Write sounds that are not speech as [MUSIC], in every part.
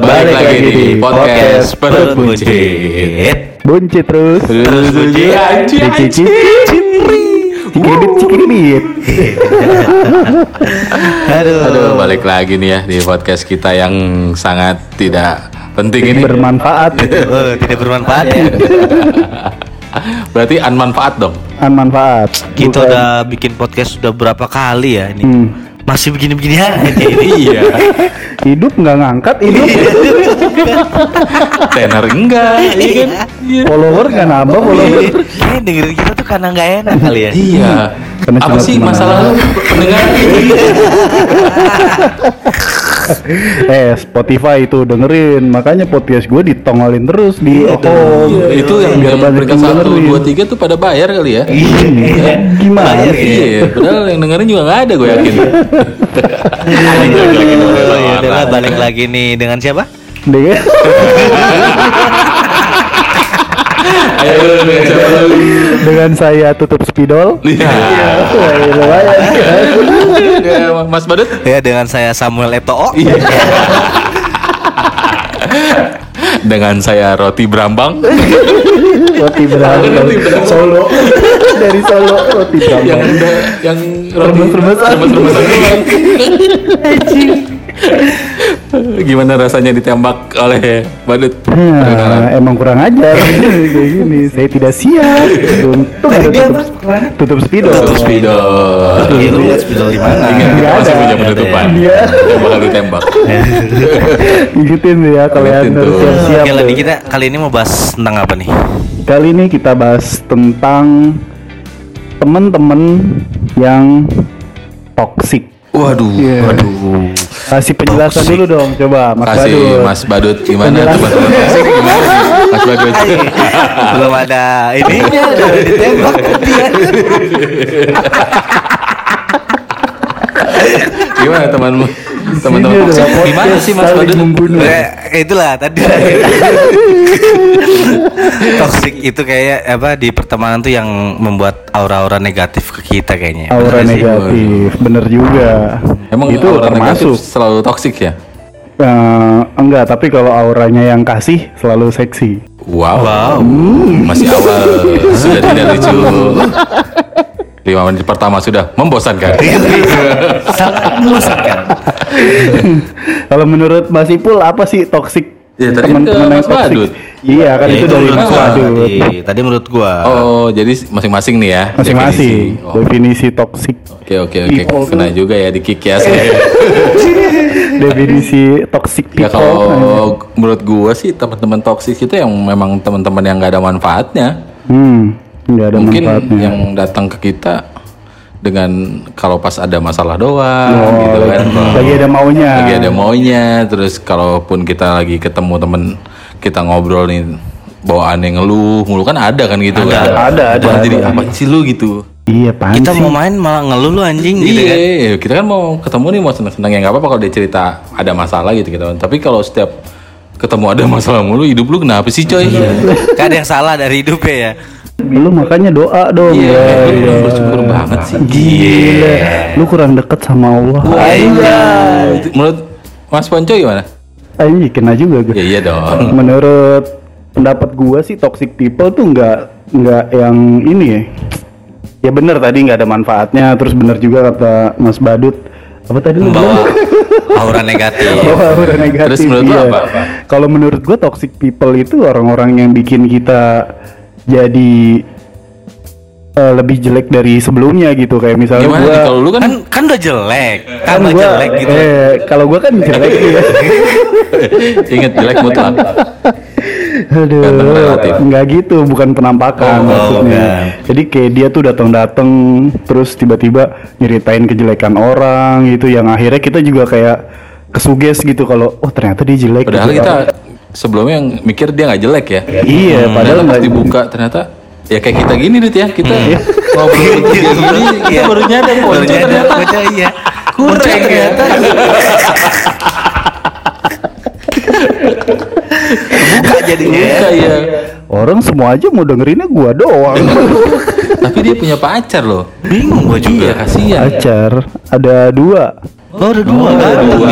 Balik lagi di podcast Perut Buncit. Buncit terus. Terus bunyi anjir Cicit. Cikidit, cikidit. Aduh. Aduh balik lagi nih ya di podcast kita yang sangat tidak penting ini Bermanfaat. [LAUGHS] Oh, tidak bermanfaat ya. [LAUGHS] Berarti unmanfaat dong Manfaat. Kita Bukan. udah bikin podcast sudah berapa kali ya ini. Hmm. Masih begini-begini aja [LAUGHS] ini. Iya. Hidup nggak ngangkat, hidup. [LAUGHS] Tenar enggak Iya kan? Iya. follower nggak nambah follower. Kayak dengerin kita tuh karena nggak enak kali ya. Iya. Karena Apa sih masalah pendengar [LAUGHS] Eh Spotify itu dengerin, makanya podcast gue ditongolin terus di home. Iya, Itu yang Biar yang banyak yang satu, dua, tiga tuh pada bayar kali ya Iya. Gimana? Bayar, sih? Iya, padahal yang dengerin juga nggak ada gue yakin. Oh, iya, balik lagi nih dengan siapa? Dengan Ayo lu dengan siapa lu? dengan saya tutup spidol. Iya. Wah, lumayan. Ya, Mas Badut? Ya dengan saya Samuel Eto'o. Iya. Dengan saya Roti Brambang Roti Brambang. Solo dari Solo roti yang berang. udah yang roti Remes-remesan. remes-remesan doang. Gimana rasanya ditembak oleh Badut? Nah, emang kurang ajar [LAUGHS] kayak gini. Saya tidak siap. Untung ada tutup, tutup spidol. Tutup spidol. Iya, lu lihat spidol di mana? Ingat kita masih ada. punya penutupan. Iya. Yang bakal ditembak. [LAUGHS] Gituin ya kalian harus siap-siap. Oke, lagi kita kali ini mau bahas tentang apa nih? Kali ini kita bahas tentang teman-teman yang toksik. Waduh, Iya. waduh. Kasih penjelasan Toxic. dulu dong, coba Mas Kasih Badut. Mas Badut gimana Penjelasan. toksik gimana sih? Mas Badut. Belum ada ininya udah ditembak dia. [LAUGHS] Gimana temanmu? Teman-teman gimana sih Mas Badut? membunuh. Eh, itulah tadi [LAUGHS] toxic itu kayak apa di pertemanan tuh yang membuat aura-aura negatif ke kita kayaknya Aura Bener sih, negatif, bener juga. Emang itu aura negatif termasuk. selalu toksik ya? Eh, enggak, tapi kalau auranya yang kasih selalu seksi. Wow. Wow. Masih awal [LAUGHS] sudah tidak lucu. Lima menit pertama sudah membosankan. sangat membosankan Kalau menurut Mas Ipul apa sih toksik? Ya, tadi Teman-teman yang toksik? Iya kan Ya, itu dari menurut Mas Badut. tadi. tadi menurut gua Oh, jadi masing-masing nih ya. Masing-masing definisi. Oh, definisi toksik. Oke oke oke. Kena tuh. juga ya di kick ya. [LAUGHS] definisi toxic Ya people. kalau menurut gua sih teman-teman toksik itu yang memang teman-teman yang nggak ada manfaatnya. Hmm, nggak ada Mungkin manfaatnya. yang datang ke kita dengan kalau pas ada masalah doang Oh, gitu kan. lagi ada maunya. Lagi ada maunya, terus kalaupun kita lagi ketemu temen kita ngobrol nih bawaannya ngeluh mulu kan ada kan gitu kan. ada, ada, Wah, Jadi ada. apa sih lu gitu? Iya, pan kita sih. mau main malah ngeluh lu anjing gitu iya, kan iya, kita kan mau ketemu nih mau seneng-seneng ya nggak apa-apa kalau dia cerita ada masalah gitu gitu. Tapi kalau setiap ketemu ada masalah mulu, hidup lu kenapa sih coy? kan ada yang salah dari hidupnya ya Lu makanya doa dong. Iya, ya, lu iya. kurang bersyukur banget sih. Gila. Lu kurang deket sama Allah. Itu Menurut Mas Ponco gimana? Anjing kena juga gue. Ya iya dong. Menurut pendapat gua sih toxic people tuh nggak nggak yang ini ya. Ya bener tadi nggak ada manfaatnya. Terus bener juga kata Mas Badut. Apa tadi lu bilang? aura negatif [LAUGHS] Bahwa aura negatif. Terus menurut lu iya. apa? Kalau menurut gua toxic people itu orang-orang yang bikin kita jadi eh, lebih jelek dari sebelumnya gitu kayak misalnya Gimana gua nih kalau lu kan kan kan udah jelek kan udah gua- jelek gitu eh, kalau gua kan jelek [LAUGHS] ya. inget jelek mutlak. Aduh, relatif. nggak gitu, bukan penampakan Oh, maksudnya. bukan. Jadi kayak dia tuh datang-datang terus tiba-tiba nyeritain kejelekan orang gitu yang akhirnya kita juga kayak kesuges gitu kalau oh ternyata dia jelek. Padahal gitu. kita sebelumnya yang mikir dia nggak jelek ya. Iya, padahal Padahal nggak dibuka ternyata ya kayak kita gini Dit ya kita ngobrol begini gini kita baru nyadar Baru nyadar, ternyata iya kurang ternyata buka jadinya ya. Buka ya. Orang semua aja mau dengerinnya gua doang. Tapi dia punya pacar loh. bingung gua juga Iya kasihan. Pacar ada dua. Oh, udah dua kan? Dua.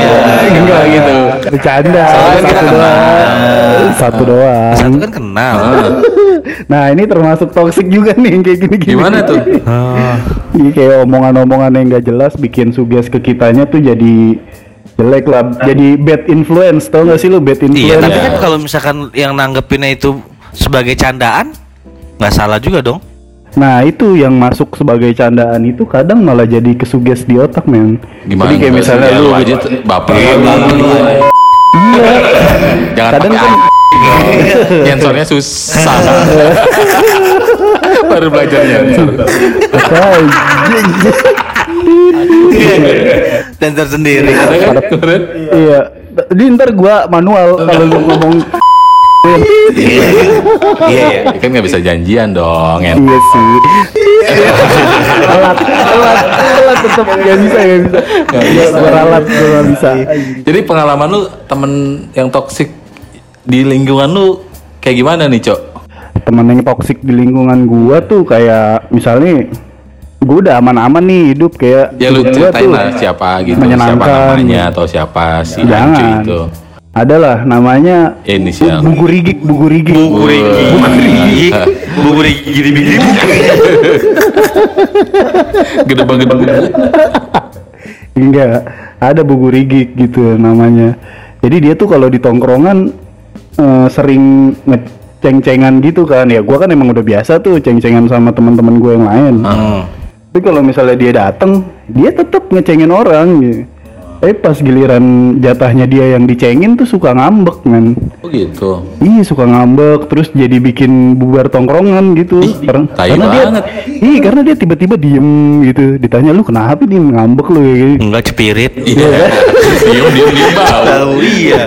Enggak gitu. Bercanda. Soalnya kita Satu doang. Satu doang. Satu kan kenal. [LAUGHS] Nah ini termasuk toxic juga nih yang kayak gini-gini. Gimana tuh? [LAUGHS] Iya kayak omongan-omongan yang gak jelas bikin suges ke kitanya tuh jadi jelek lah. Jadi bad influence tau gak sih lu bad influence? Iya, tapi kan kalau misalkan yang nanggepinnya itu sebagai candaan, nggak salah juga dong. Nah itu yang masuk sebagai candaan itu kadang malah jadi kesuges di otak men. Gimana? Jadi kayak misalnya Ya, lu aja tuh, baper. Jangan kadang kan Nyensornya susah. [LAUGHS] Baru belajar nyensor. Dan tersendiri. Keren. iya. Jadi ntar gua manual kalau lu ngomong Iya, iya. Ya [LAUGHS] kan nggak bisa janjian dong. ya. iya sih. telat, telat, telat tetap gak bisa gak bisa. Nggak bisa. Beralat nggak bisa. Jadi pengalaman lu temen yang toksik di lingkungan lu kayak gimana nih, Cok? Temen yang toksik di lingkungan gua tuh kayak misalnya gua udah aman-aman nih hidup kayak Ya lu ceritain lah siapa gitu, siapa namanya atau siapa si Jangan. itu. Adalah namanya Ya, inisial. Bu- Bugu Rigik, Bugu Rigik. Buku Rigi. Buku Rigi [LAUGHS] gini gini. Gede banget. Enggak, ada Bugu Rigik gitu namanya. Jadi dia tuh kalau di tongkrongan eh, sering ngeceng-cengan gitu kan. Ya gua kan emang udah biasa tuh ceng-cengan sama teman-teman gue yang lain. Hmm. Tapi kalau misalnya dia datang, dia tetap ngecengin orang gitu. Tapi pas giliran jatahnya dia yang dicengin tuh suka ngambek men. Oh gitu. Iya suka ngambek terus jadi bikin bubar tongkrongan gitu. karena tai karena dia, banget. iya karena dia tiba-tiba diem gitu. Ditanya lu kenapa nih ngambek lu kayak gitu. Enggak spirit. Iya. [LAUGHS] Diem diem diem bau. Tahu iya.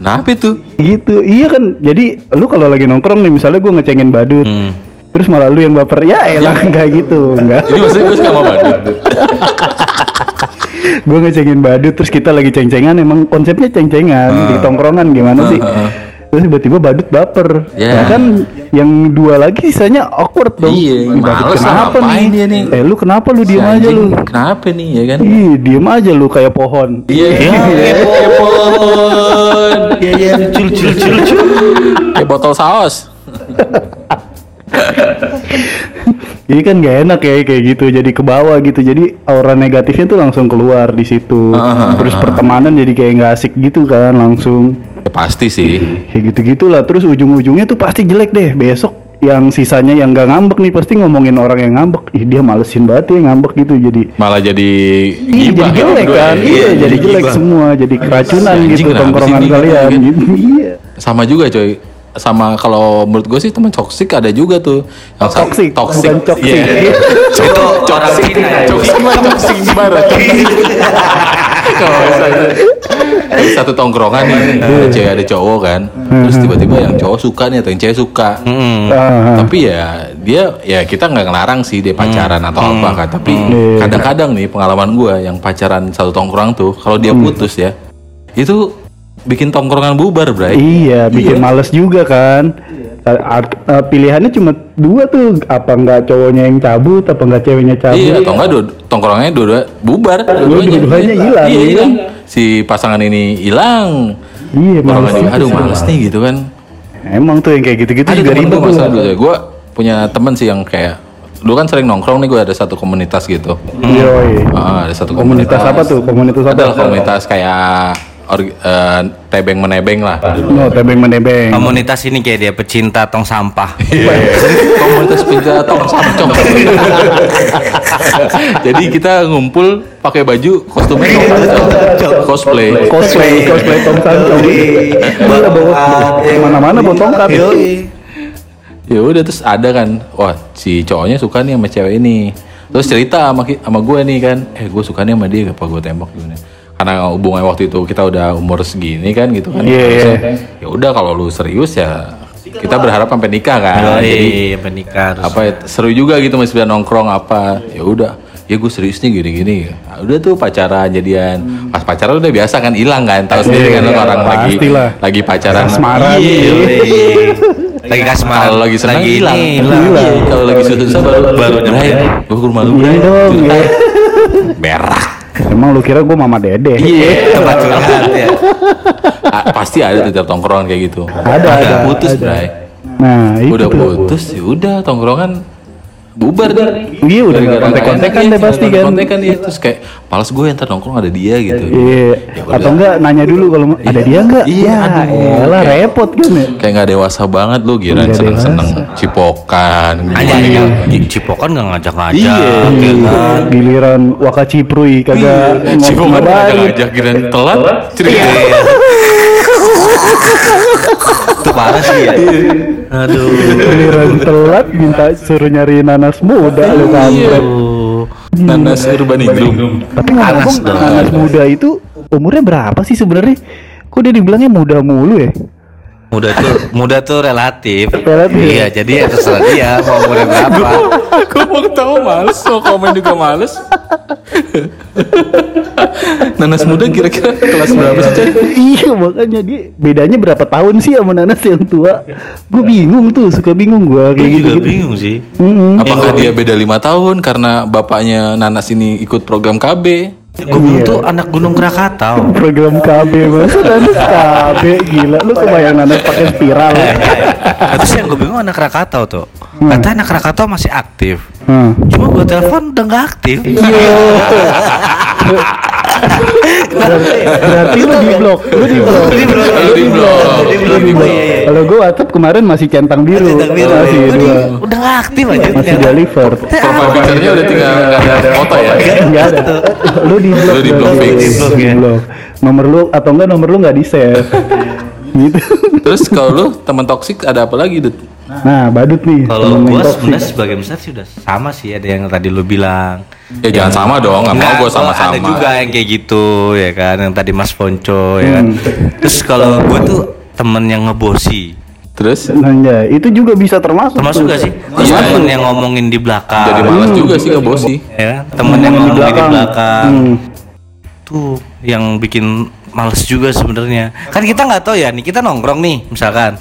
Kenapa itu? Gitu. Iya kan. Jadi lu kalau lagi nongkrong nih misalnya gua ngecengin badut. Hmm. Terus malah lu yang baper. Ya elah enggak gitu. Enggak. Ini maksudnya gue suka sama badut. [LAUGHS] gua ngecengin badut terus kita lagi ceng-cengan emang konsepnya ceng-cengan di tongkrongan gimana sih? Terus tiba-tiba badut baper. Ya. Ya kan yang dua lagi sisanya awkward dong. Iya, badut kenapa nih? dia nih? Eh lu kenapa lu diem aja lu? Kenapa nih ya kan? Ih, diem aja lu kayak pohon. Iya, kepon. Iya iya cul cul cul cul. Kayak botol saus. [LAUGHS] [LAUGHS] Jadi kan gak enak ya kayak gitu, jadi ke bawah gitu. Jadi aura negatifnya tuh langsung keluar di situ. Ah, Terus pertemanan jadi kayak nggak asik gitu kan langsung. Ya, pasti sih. Kayak gitu-gitulah. Terus ujung-ujungnya tuh pasti jelek deh. Besok yang sisanya yang gak ngambek nih pasti ngomongin orang yang ngambek. Ih dia malesin banget ya ngambek gitu jadi. Malah jadi Iya jadi jelek berdua kan, ya. iya jadi jelek gibah. semua, jadi keracunan anjing gitu tongkrongan kalian Gitu. gitu. Iya. Sama juga coy. Sama kalau menurut gue sih teman toksik ada juga tuh. Yang Toksik, toksik. bukan. Iya. Itu orang Cina ya. Toksik mah toksik gimana? Satu tongkrongan nih, ada cewek ada cowok kan. Terus tiba-tiba yang cowok suka nih atau yang cewek suka. Hmm. Ah, Tapi ya dia ya kita nggak ngelarang sih dia pacaran atau apa kan. Tapi Iya. kadang-kadang nih pengalaman gua yang pacaran satu tongkrong tuh kalau dia Hmm. putus ya itu bikin tongkrongan bubar, Bray. Iya, bikin males juga kan. Art- eh, pilihannya cuma dua tuh, apa enggak cowoknya yang cabut, apa enggak ceweknya cabut. Iya, atau enggak dua, tongkrongannya dua-dua bubar. dua-duanya hilang, Iya, iya hilang. Si pasangan ini hilang. Iya, males gitu aduh males nih gitu kan. Emang tuh yang kayak gitu-gitu juga ribet gue tuh. masalah dulu ya. Gue punya temen sih yang kayak dulu kan sering nongkrong nih gue ada satu komunitas gitu. Yoi. Ah, ada satu Komunitas apa tuh? Komunitas apa? Adalah komunitas kayak org- eh, tebeng menebeng lah. No, tebeng menebeng. Komunitas ini kayak dia pecinta tong sampah. [LAUGHS] komunitas pindah tong samcong. [LAUGHS] Jadi kita ngumpul pakai baju kostumnya tong [LAUGHS] cosplay. Cosplay, cosplay Tom Sancong. Iya, bawa ke mana-mana bawa tongkat. Ya udah terus ada kan, wah si cowoknya suka nih sama cewek ini. Terus cerita sama sama gue nih kan, eh gue suka nih sama dia, apa gue tembak gimana? Karena hubungan waktu itu kita udah umur segini kan gitu kan. Iya, Terusnya, iya. Ya udah kalau lu serius ya kita berharap sampai nikah kan. Jadi Iya, menikah harus. apa ya, seru juga gitu masih bisa nongkrong apa. Ya udah, ya gue serius nih gini-gini. Nah, udah tuh pacaran jadian. Pas pacaran udah biasa kan hilang kan. Tahu sendiri kan Iya, orang lagi pastilah. lagi pacaran. Asmara Iya, nih. Lagi kasmaran. kalau lagi senang lagi hilang. Iya, Kalau lagi susah baru baru nyampe. Gue ke rumah lu Iya iya. Berak. Emang lu kira gue mama dede? Iya. [LAUGHS] Tempat curhat ya. Ah, pasti ada tuh tiap tongkrongan kayak gitu. Ada, ada, Udah putus, ada. Bray. Nah, itu Udah putus, ya udah tongkrongan bubar deh. Iya, udah nggak kontek-kontekan deh pasti kan. Kontekan iya terus kayak males gue ntar nongkrong ada dia gitu. Iya. Ya. Atau enggak nanya dulu kalau mau- ada dia enggak? Iya, Ya, elah repot kan ya. Kayak nggak dewasa banget lu kira seneng-seneng cipokan. Gitu. Cipokan nggak ngajak-ngajak. Iya. ya kan? Giliran Wakaciprui kagak Cipokan ngabain. agak ngajak kira telat cerita. Itu parah sih ya. Aduh. Giliran telat minta suruh nyari nanas muda lu kampret. Nanas urbaningrum. Tapi ngomong dong. nanas muda itu umurnya berapa sih sebenarnya? Kok dia dibilangnya muda mulu ya? Muda tuh muda tuh relatif. Relatif. Iya, jadi ya terserah dia mau umurnya berapa. Gue mau ketawa males, mau komen juga males. Nanas muda kira-kira kelas berapa sih iya makanya dia bedanya berapa tahun sih sama nanas yang tua? Gue bingung tuh, suka bingung gue Gue kayak gitu. juga bingung sih. Apakah dia beda lima tahun karena bapaknya Nanas ini ikut program KB? Gue bingung tuh anak Gunung Krakatau. [LAUGHS] Program KB mas, nanas KB gila. Lu kebayang nanas pakai spiral? [LAUGHS] Terus yang gue bingung anak Krakatau tuh. Kata anak Krakatau masih aktif. Hmm. Cuma gue telepon udah nggak aktif. Berarti, [LAUGHS] berarti lu di blok, lu di blok, Lu di blok. lu di blok. Kalau gue WhatsApp kemarin masih centang biru, masih di- dua, Udah nggak aktif aja. masih deliver. Profile picture-nya udah tinggal nggak ada foto ya? Enggak ada. Lu di blok. Lu di blok. Di blok, Di di blok. Nomor lu atau enggak nomor lu enggak di save. [LAUGHS] gitu. Terus kalau lu teman toksik ada apa lagi, Dut? Nah, badut nih. Kalau gue sebenarnya sebagian besar sih udah sama sih ada yang tadi lu bilang. Ya jangan sama dong, nggak mau gua sama-sama. Ada juga yang kayak gitu ya kan, yang tadi Mas Ponco ya kan. Hmm. Terus kalau gue tuh temen yang ngebosi, Terus Nah, ya, itu juga bisa termasuk. termasuk gak sih? Terus Iya. temen yang ngomongin di belakang, jadi malas juga sih nggak bosi. ya? Temen yang ngomongin di belakang, Hmm. tuh yang bikin males juga sebenarnya. Kan kita nggak tahu ya nih kita nongkrong nih misalkan.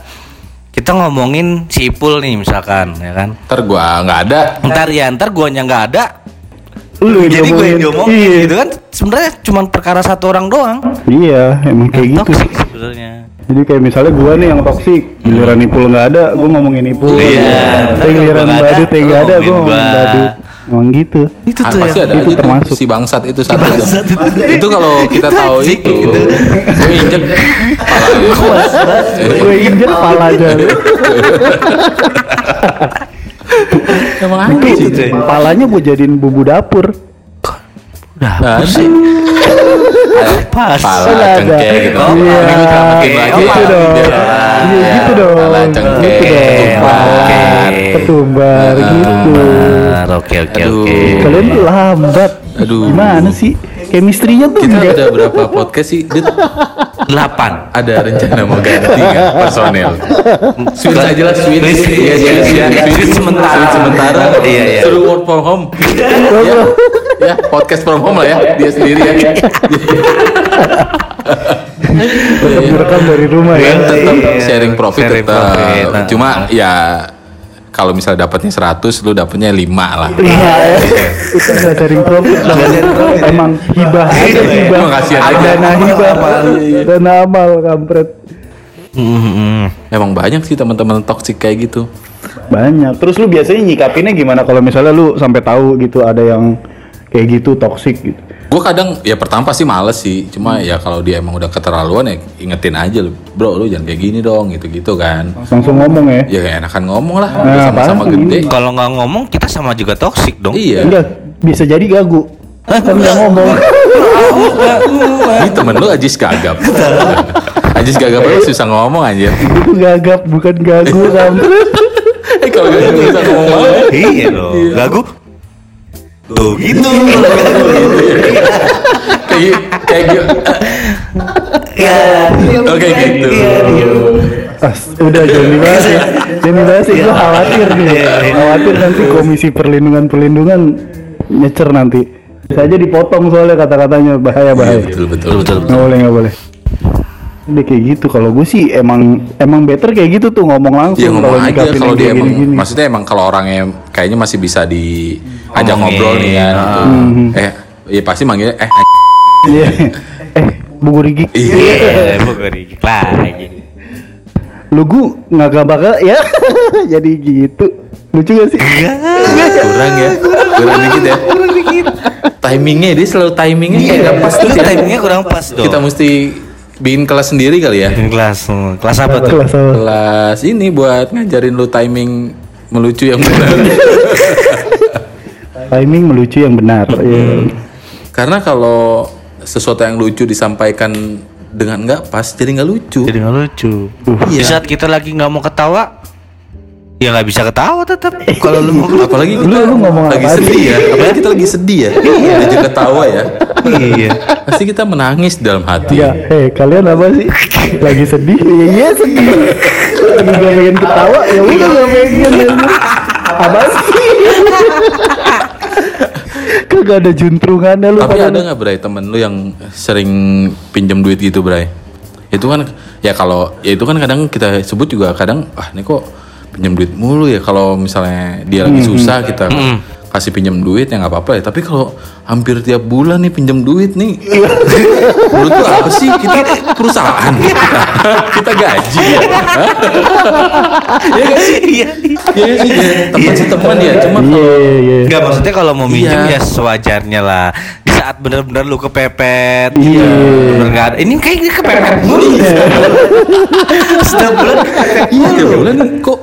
Kita ngomongin si Ipul nih misalkan, ya kan? Ntar gua nggak ada. Ntar ya, ntar guanya nggak ada, Lu yang jadi gue yang diomongin Iya. gitu kan sebenarnya cuma perkara satu orang doang Iya, emang kayak gitu. toxic sebenarnya Jadi kayak misalnya gua nih yang toksik, giliran Ipul nggak ada, gua ngomongin Ipul. Iya. Giliran Gua nggak ada, badut yang nggak ada, lu gua ngomongin badut. Emang gitu. itu Ah, tuh pasti yang ada itu aja termasuk. si bangsat itu satu tuh. itu kalau kita [LAUGHS] tahu itu, gue injek kepala [LAUGHS] Gue injek kepala aja. [LAUGHS] Emang anjing. tuh. kepalanya gue jadiin bumbu dapur. Udah Nah, sih [LAUGHS] pas Pala cengkeh gitu. Iya. Gue selamatin lagi. Gitu dong. Iya gitu dong. Pala cengkeh, Gitu dong. ketumbar. Ketumbar gitu. Oke oke Aduh. oke Kalian tuh lambat. Aduh. Gimana sih? Chemistry-nya tuh Kita enggak. udah berapa podcast sih? Delapan ada rencana mau ganti nggak personel? Switch aja lah, switch. Iya, iya, switch, iya. ya. Switch sementara. Sementara. Iya, iya. Suruh work from home. ya, ya, podcast from home lah ya, dia sendiri ya. Tetap direkam dari rumah ya. tetap Iya, sharing profit sharing tetap. profit. Nah. Cuma ya kalau misalnya dapatnya 100 lu dapatnya 5 lah. Iya, itu nggak sharing profit dong. Emang hibah aja hibah. Emang kasihan aja. Dana hibah, dana amal kampret. Emang banyak sih teman-teman toxic kayak gitu. Banyak. Terus lu biasanya nyikapinnya gimana kalau misalnya lu sampai tahu gitu ada yang kayak gitu toxic gitu. Gue kadang ya pertama pasti males sih. Cuma ya kalau dia emang udah keterlaluan ya ingetin aja lu. Bro lu jangan kayak gini dong gitu-gitu kan. Langsung ngomong ya. Ya enakan ngomong lah. Nah, Udah sama-sama gede. kalau nggak ngomong kita sama juga toxic dong Iya. Enggak, bisa jadi gagu. Kan nggak ngomong. Ini temen lu Ajis gagap. Ajis gagap lu susah ngomong anjir. Itu gagap bukan gagu kampret. [LAUGHS] Eh kalau gagap bisa ngomong iya dong gagu tuh gitu Kayak kayak gitu. Oke gitu. Udah jangan dibahas ya. Jangan dibahas ya. Gue khawatir nih. Khawatir nanti komisi perlindungan perlindungan nyecer nanti. Bisa aja dipotong soalnya kata-katanya bahaya Iya, bahaya. betul betul. betul Nggak boleh nggak boleh. Udah kayak gitu. Kalau gue sih emang emang better kayak gitu tuh ngomong langsung. Ya ngomong aja kalau dia kayak emang gini-gini. maksudnya emang kalau orangnya kayaknya masih bisa diajak Ngomongin. ngobrol nih kan gitu. Hmm. Eh ya pasti manggilnya eh Iya. eh, buku Rigi. Iya, bukan dikit lagi. Lu gue nggak bakal ya. [LAUGHS] Jadi gitu. Lucu gak sih? kurang ya kurang dikit ya Kurang dikit. timingnya dia selalu timingnya kayak gak pas tuh ya. timingnya kurang pas dong. kita mesti bikin kelas sendiri kali ya Bikin kelas, hmm, kelas apa tuh? Kelas apa? kelas ini buat ngajarin lu timing melucu yang benar [LAUGHS] Timing melucu yang benar. Iya. karena kalau sesuatu yang lucu disampaikan dengan nggak pas jadi nggak lucu Jadi nggak lucu. Di Iya. saat kita lagi nggak mau ketawa, ya nggak bisa ketawa tetap. Kalau lu mau apalagi kita Lu- lu ngomong lagi sedih ya apalagi kita lagi sedih ya diajak ketawa ya iya. pasti kita menangis dalam hati Ya, hei kalian apa sih? Lagi sedih? Iya, iya sedih. Lagi gak pengen ketawa, ya udah gak pengen. ya. Apa sih? Kagak ada juntrungannya lu. Tapi ada nggak Bray temen lu yang sering pinjam duit gitu Bray? Itu kan ya kalau ya itu kan kadang kita sebut juga kadang ah ini kok pinjam duit mulu ya kalau misalnya dia lagi susah kita kasih pinjam duit ya nggak apa-apa ya. Tapi kalau hampir tiap bulan nih pinjam duit nih, [LAUGHS] menurut lu apa sih kita perusahaan [LAUGHS] kita gaji ya? Iya nggak sih? Iya nggak sih Ya, teman sih teman ya. Cuma Iya, kalau iya. Enggak maksudnya kalau mau minjem Iya. ya sewajarnya lah. Di saat benar-benar lu kepepet, Iya. gitu. Bener nggak ada. Ini kayak ini kepepet mulu. [LAUGHS] Setiap bulan kepepet Iya mulu. bulan kok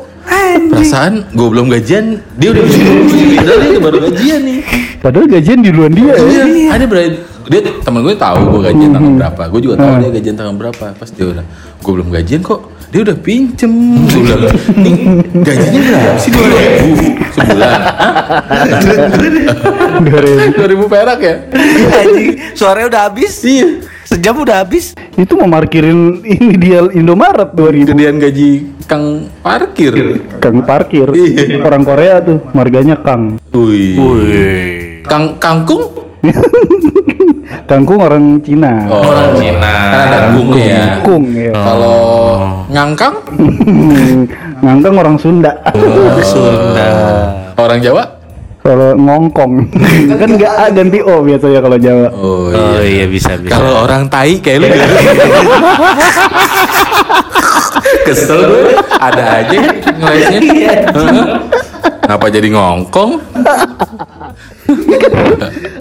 perasaan gue belum gajian dia udah bisa padahal dia baru gajian nih. Padahal gajian di luar dia. Ya. iya. Ada berarti dia teman gue tahu gue gajian tanggal berapa. Gue juga tahu dia gajian tanggal berapa. Pas dia udah gue belum gajian kok. Dia udah pinjem. Gue bilang gajinya berapa sih? Dua ribu sebulan. Dua ribu. dua ribu perak ya? Anjing, suaranya udah habis. iya Sejam udah habis. Itu mau markirin ini dia Indomaret 2000 gedean gaji kang parkir Kang parkir. Iya. Orang Korea tuh marganya Kang. wih kang kangkung [LAUGHS] Kangkung orang Cina. oh, Orang Cina. kan ada kungnya ya ya. kalau ngangkang [LAUGHS] Ngangkang orang Sunda. Sunda. orang Jawa Kalau ngongkong [LAUGHS] kan nggak A ganti O biasanya kalau Jawa. oh Oh iya bisa bisa. Kalau orang tai kayak lu gitu. [LAUGHS] Kesel gue. Ada aja ngelesnya. Heeh. Kenapa jadi ngongkong? [LAUGHS]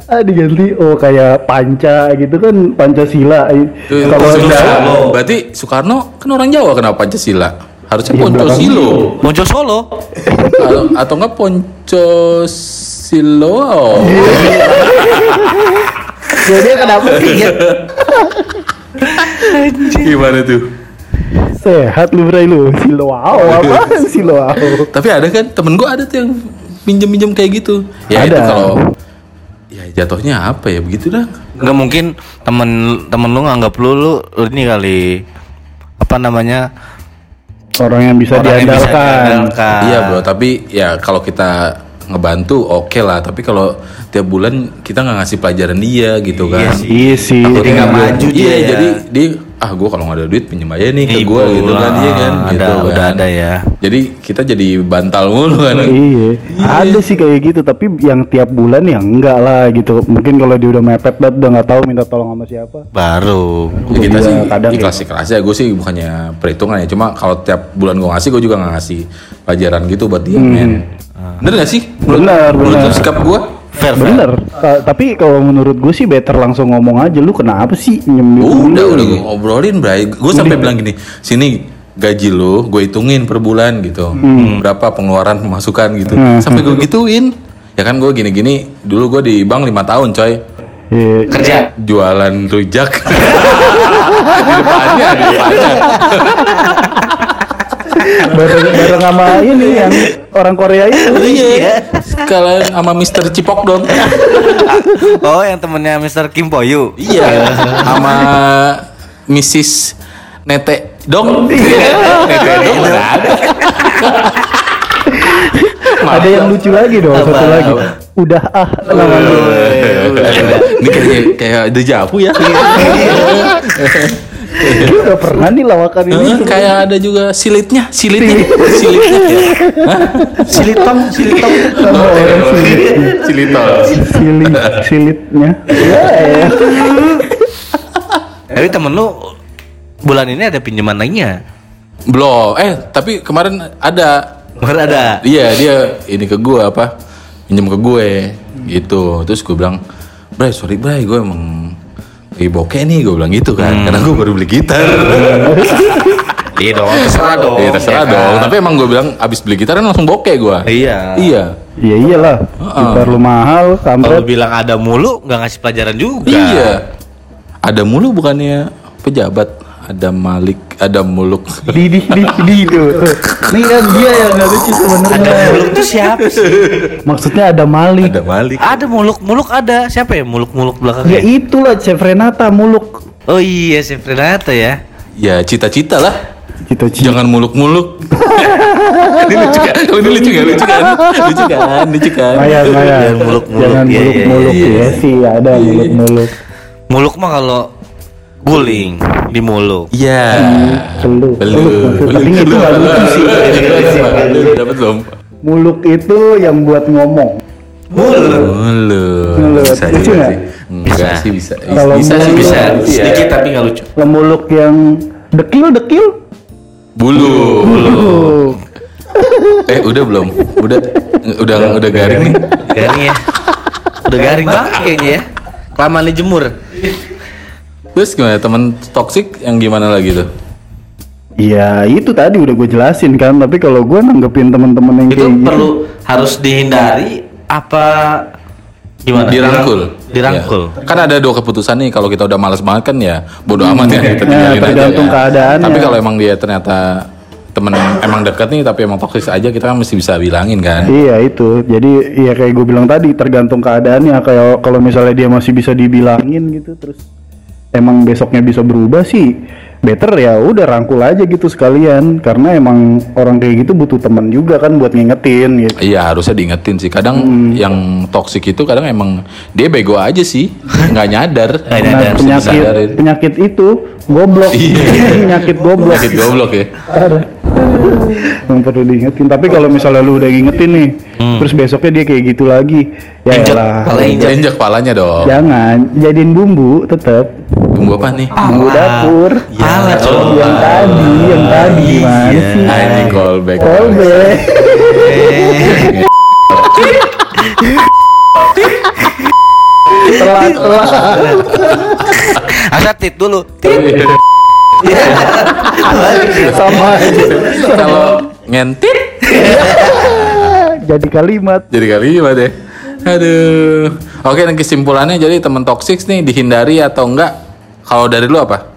Ah diganti O kayak panca gitu kan Pancasila. Kalau Sunda. Jawa Berarti Soekarno kan orang Jawa kenapa Pancasila? Harusnya Iya, Ponco. Silo. Ponco Solo. atau, atau enggak Ponco Silo. ya dia kenapa sih? Gimana tuh? Sehat lu Bray lu. Siloao [LAUGHS] apa? Siloao. Tapi ada kan temen gua ada tuh yang pinjem-pinjem kayak gitu. Ya itu Ada. kalau ya jatuhnya apa ya begitu dah. Nggak mungkin temen temen lu nganggap lu lu ini kali apa namanya Orang yang bisa orang yang bisa diandalkan. diandalkan. Iya bro, tapi ya kalau kita ngebantu oke lah. Tapi kalau tiap bulan kita nggak ngasih pelajaran dia gitu kan. Iya sih. Iya sih. Jadi nggak maju dia Iya, ya. jadi dia ah gue kalau nggak ada duit pinjem aja nih ke gue gitu kan iya kan. ada gitu kan. udah ada ya. Jadi kita jadi bantal mulu kan. Iya, ada sih kayak gitu, tapi yang tiap bulan ya enggak lah gitu. Mungkin kalau dia udah mepet banget udah nggak tahu minta tolong sama siapa. Baru. Ya, kita Juga sih kadang ikhlas ikhlas ya. Gue sih bukannya perhitungan ya. Cuma kalau tiap bulan gue ngasih, gue juga nggak ngasih pelajaran gitu buat dia men. Bener gak sih? Menurut, menurut benar. lu sikap gue? Fair, fair. Bener, Ta- tapi kalau menurut gue sih better langsung ngomong aja lu kenapa sih duit Udah, mulu? udah gue ngobrolin, Bray. Gue sampai bilang gini, sini gaji lu gue hitungin per bulan gitu. Berapa pengeluaran pemasukan gitu. Hmm. Sampai gue gituin. Ya kan gue gini-gini, dulu gue di bank lima tahun coy. Iya, Kerja. Jualan rujak. di depannya, di depannya. Bareng bareng sama ini yang orang Korea itu. Iya. Sekalian sama Mr. Cipok dong. Oh, yang temennya Mr. Kim Poyu. Iya. Sama Mrs. Nete dong. Nete dong udah ada. Ada yang lucu lagi dong, satu Apa? lagi. Udah ah namanya. Ini kayak kayak dejavu ya. [LAUGHS] [LAUGHS] Gue udah pernah nih lawakan ini. Kayak ada juga silitnya, silitnya, silitnya. ya. Silitong, silitong. Sama orang silit, silitnya. Ya, ya. [LAUGHS] Tapi temen lu bulan ini ada pinjaman lainnya. Belum. Eh, tapi kemarin ada. Kemarin ada. Iya, dia ini ke gue apa? Pinjam ke gue gitu. Terus gue bilang, "Bray, sorry Bray, gue emang lagi bokeh nih." Gue bilang gitu kan. Karena gue baru beli gitar. [LAUGHS] Iya dong, terserah dong. Iya, terserah ya kan? dong. Tapi emang gue bilang abis beli gitar kan langsung bokeh gue. Iya. Iya. Ya iyalah. Gitar lu mahal, Kalau bilang ada mulu nggak ngasih pelajaran juga. Iya. Ada mulu bukannya pejabat. Ada Malik, ada Muluk. [LAUGHS] Di di di di tuh. Nih kan dia yang nggak lucu Ada sebenarnya. muluk tuh siapa sih? Maksudnya ada Malik. Ada Malik. ada muluk, muluk ada. Siapa ya muluk muluk Ya belakangnya? itulah Chef Renata muluk. Oh iya, si Renata ya. Ya cita-cita lah. Cita-cita. Jangan muluk-muluk. [LAUGHS] ini lucu kan? Oh, ini lucu kan? Lucu kan? Lucu kan? Lucu kan? Mayan, mayan. Jangan muluk-muluk. Jangan Iya, iya, muluk-muluk iya. ya sih ada muluk-muluk. Muluk mah kalau guling di muluk. Iya. Belum. Belum. Tapi itu nggak lucu sih. Belum. Dapat belum? Muluk itu yang buat ngomong. Muluk. Muluk. Bisa Lucu nggak? sih. Enggak sih bisa. Kalau Bisa sih bisa. Bisa sedikit tapi nggak lucu. Lemuluk yang dekil dekil. Bulu. Muluk. [LAUGHS] Eh udah belum? Udah udah udah garing nih. Garing ya. Udah garing banget kayaknya ya. Kelamaan dijemur. Terus gimana teman toksik yang gimana lagi tuh? Ya itu tadi udah gue jelasin kan. Tapi kalau gue nanggepin teman-teman yang Itu kayak gitu, perlu harus dihindari apa gimana? Dirangkul. Dirangkul. Ya. Kan ada dua keputusan nih kalau kita udah males banget kan ya bodo amat ya kita [LAUGHS] Ya, tinggalin aja tergantung ya. keadaannya. Tapi kalau emang dia ternyata temen emang dekat nih tapi emang toksis aja kita kan mesti bisa bilangin kan. Iya itu, jadi ya kayak gue bilang tadi tergantung keadaannya. Kayak kalau misalnya dia masih bisa dibilangin gitu, terus emang besoknya bisa berubah sih, better ya udah rangkul aja gitu sekalian. Karena emang orang kayak gitu butuh teman juga kan buat ngingetin gitu. Iya harusnya diingetin sih. Kadang Hmm. yang toksik itu kadang emang dia bego aja sih, [LAUGHS] nggak nyadar. Nggak Nah, nyadar. Harus penyakit disadarin. penyakit itu goblok, [LAUGHS] penyakit goblok. Penyakit goblok ya. Yang perlu diingetin. Tapi kalau misalnya lu udah ngingetin nih, terus besoknya dia kayak gitu lagi, ya Injek, lah. pala injek. Injek palanya dong. Jangan jadiin bumbu tetap Tunggu apa nih? bumbu dapur. Pala, Ya, Cok. yang tadi, yang tadi gimana Iya. sih? Ah, ini callback. Callback. telat telat Asal tit dulu. sama aja. Kalau ngentit jadi kalimat jadi kalimat deh. Aduh. Oke, dan kesimpulannya jadi teman toksik nih dihindari atau enggak? Kalau dari lu apa?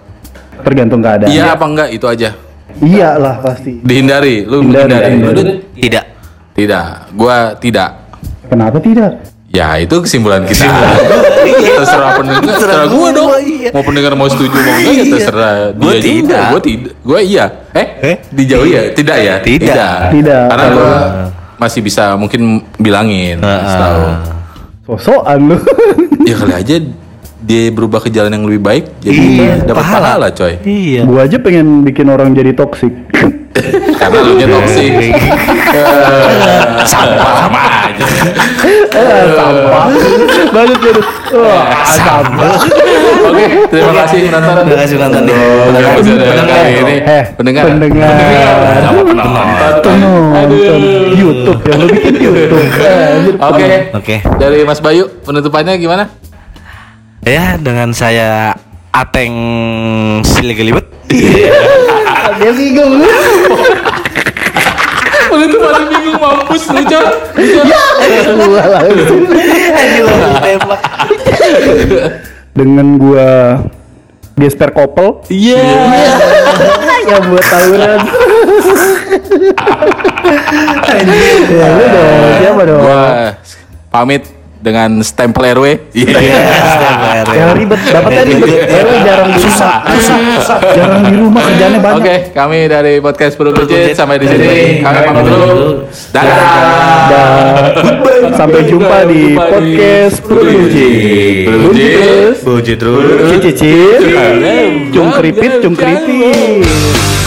tergantung keadaan Iya apa enggak? Itu aja. iyalah pasti Dihindari. Lu Hindari, menghindari. hindari. Lu Tidak. Tidak. Gua tidak. kenapa tidak Ya itu kesimpulan kita. [LAUGHS] terserah pendengar, terserah gue dong. Mau pendengar mau setuju mau enggak ya terserah Gua dia juga. tidak. Gue tidak. Gue iya. Eh? Eh? Dijauhi ya? Tidak ya? Tidak. Tidak. Karena Kalau- gue masih bisa mungkin bilangin. kasih tahu. sosokan lu [LAUGHS] Ya kali aja dia berubah ke jalan yang lebih baik. Jadi Iya, dapat pahala. pahala coy. Iya. gua aja pengen bikin orang jadi toksik [LAUGHS] Karena lu nya toksik. [LAUGHS] Sampah sama eh, sampah banget banget wah sampah Oke, terima kasih penonton. Terima kasih penonton nih. Pendengar kali ini. Eh, pendengar. pendengar. Penonton. YouTube yang lu bikin YouTube [LAUGHS] Oke. Oke. Dari Mas Bayu, penutupannya gimana? Ya dengan saya Ateng Siligelibet. [LAUGHS] dia bingung Penutupannya bingung mampus lu, Cok. gua langsung tembak. dengan gua gesper kopel Iya. yang buat tawuran ya lu dong siapa dong Gua pamit dengan stempel RW. Iya. Yang ribet, dapatnya ribet. RW jarang di rumah. Susah, Jarang di rumah kerjanya banyak. Oke, kami dari podcast Buncit Buncit. sampai di sini. Kami pamit dulu. Dadah. Sampai jumpa di podcast Perut Buncit. Perut Buncit. Buji terus. Cicicit. Cung keripit, cung keripit.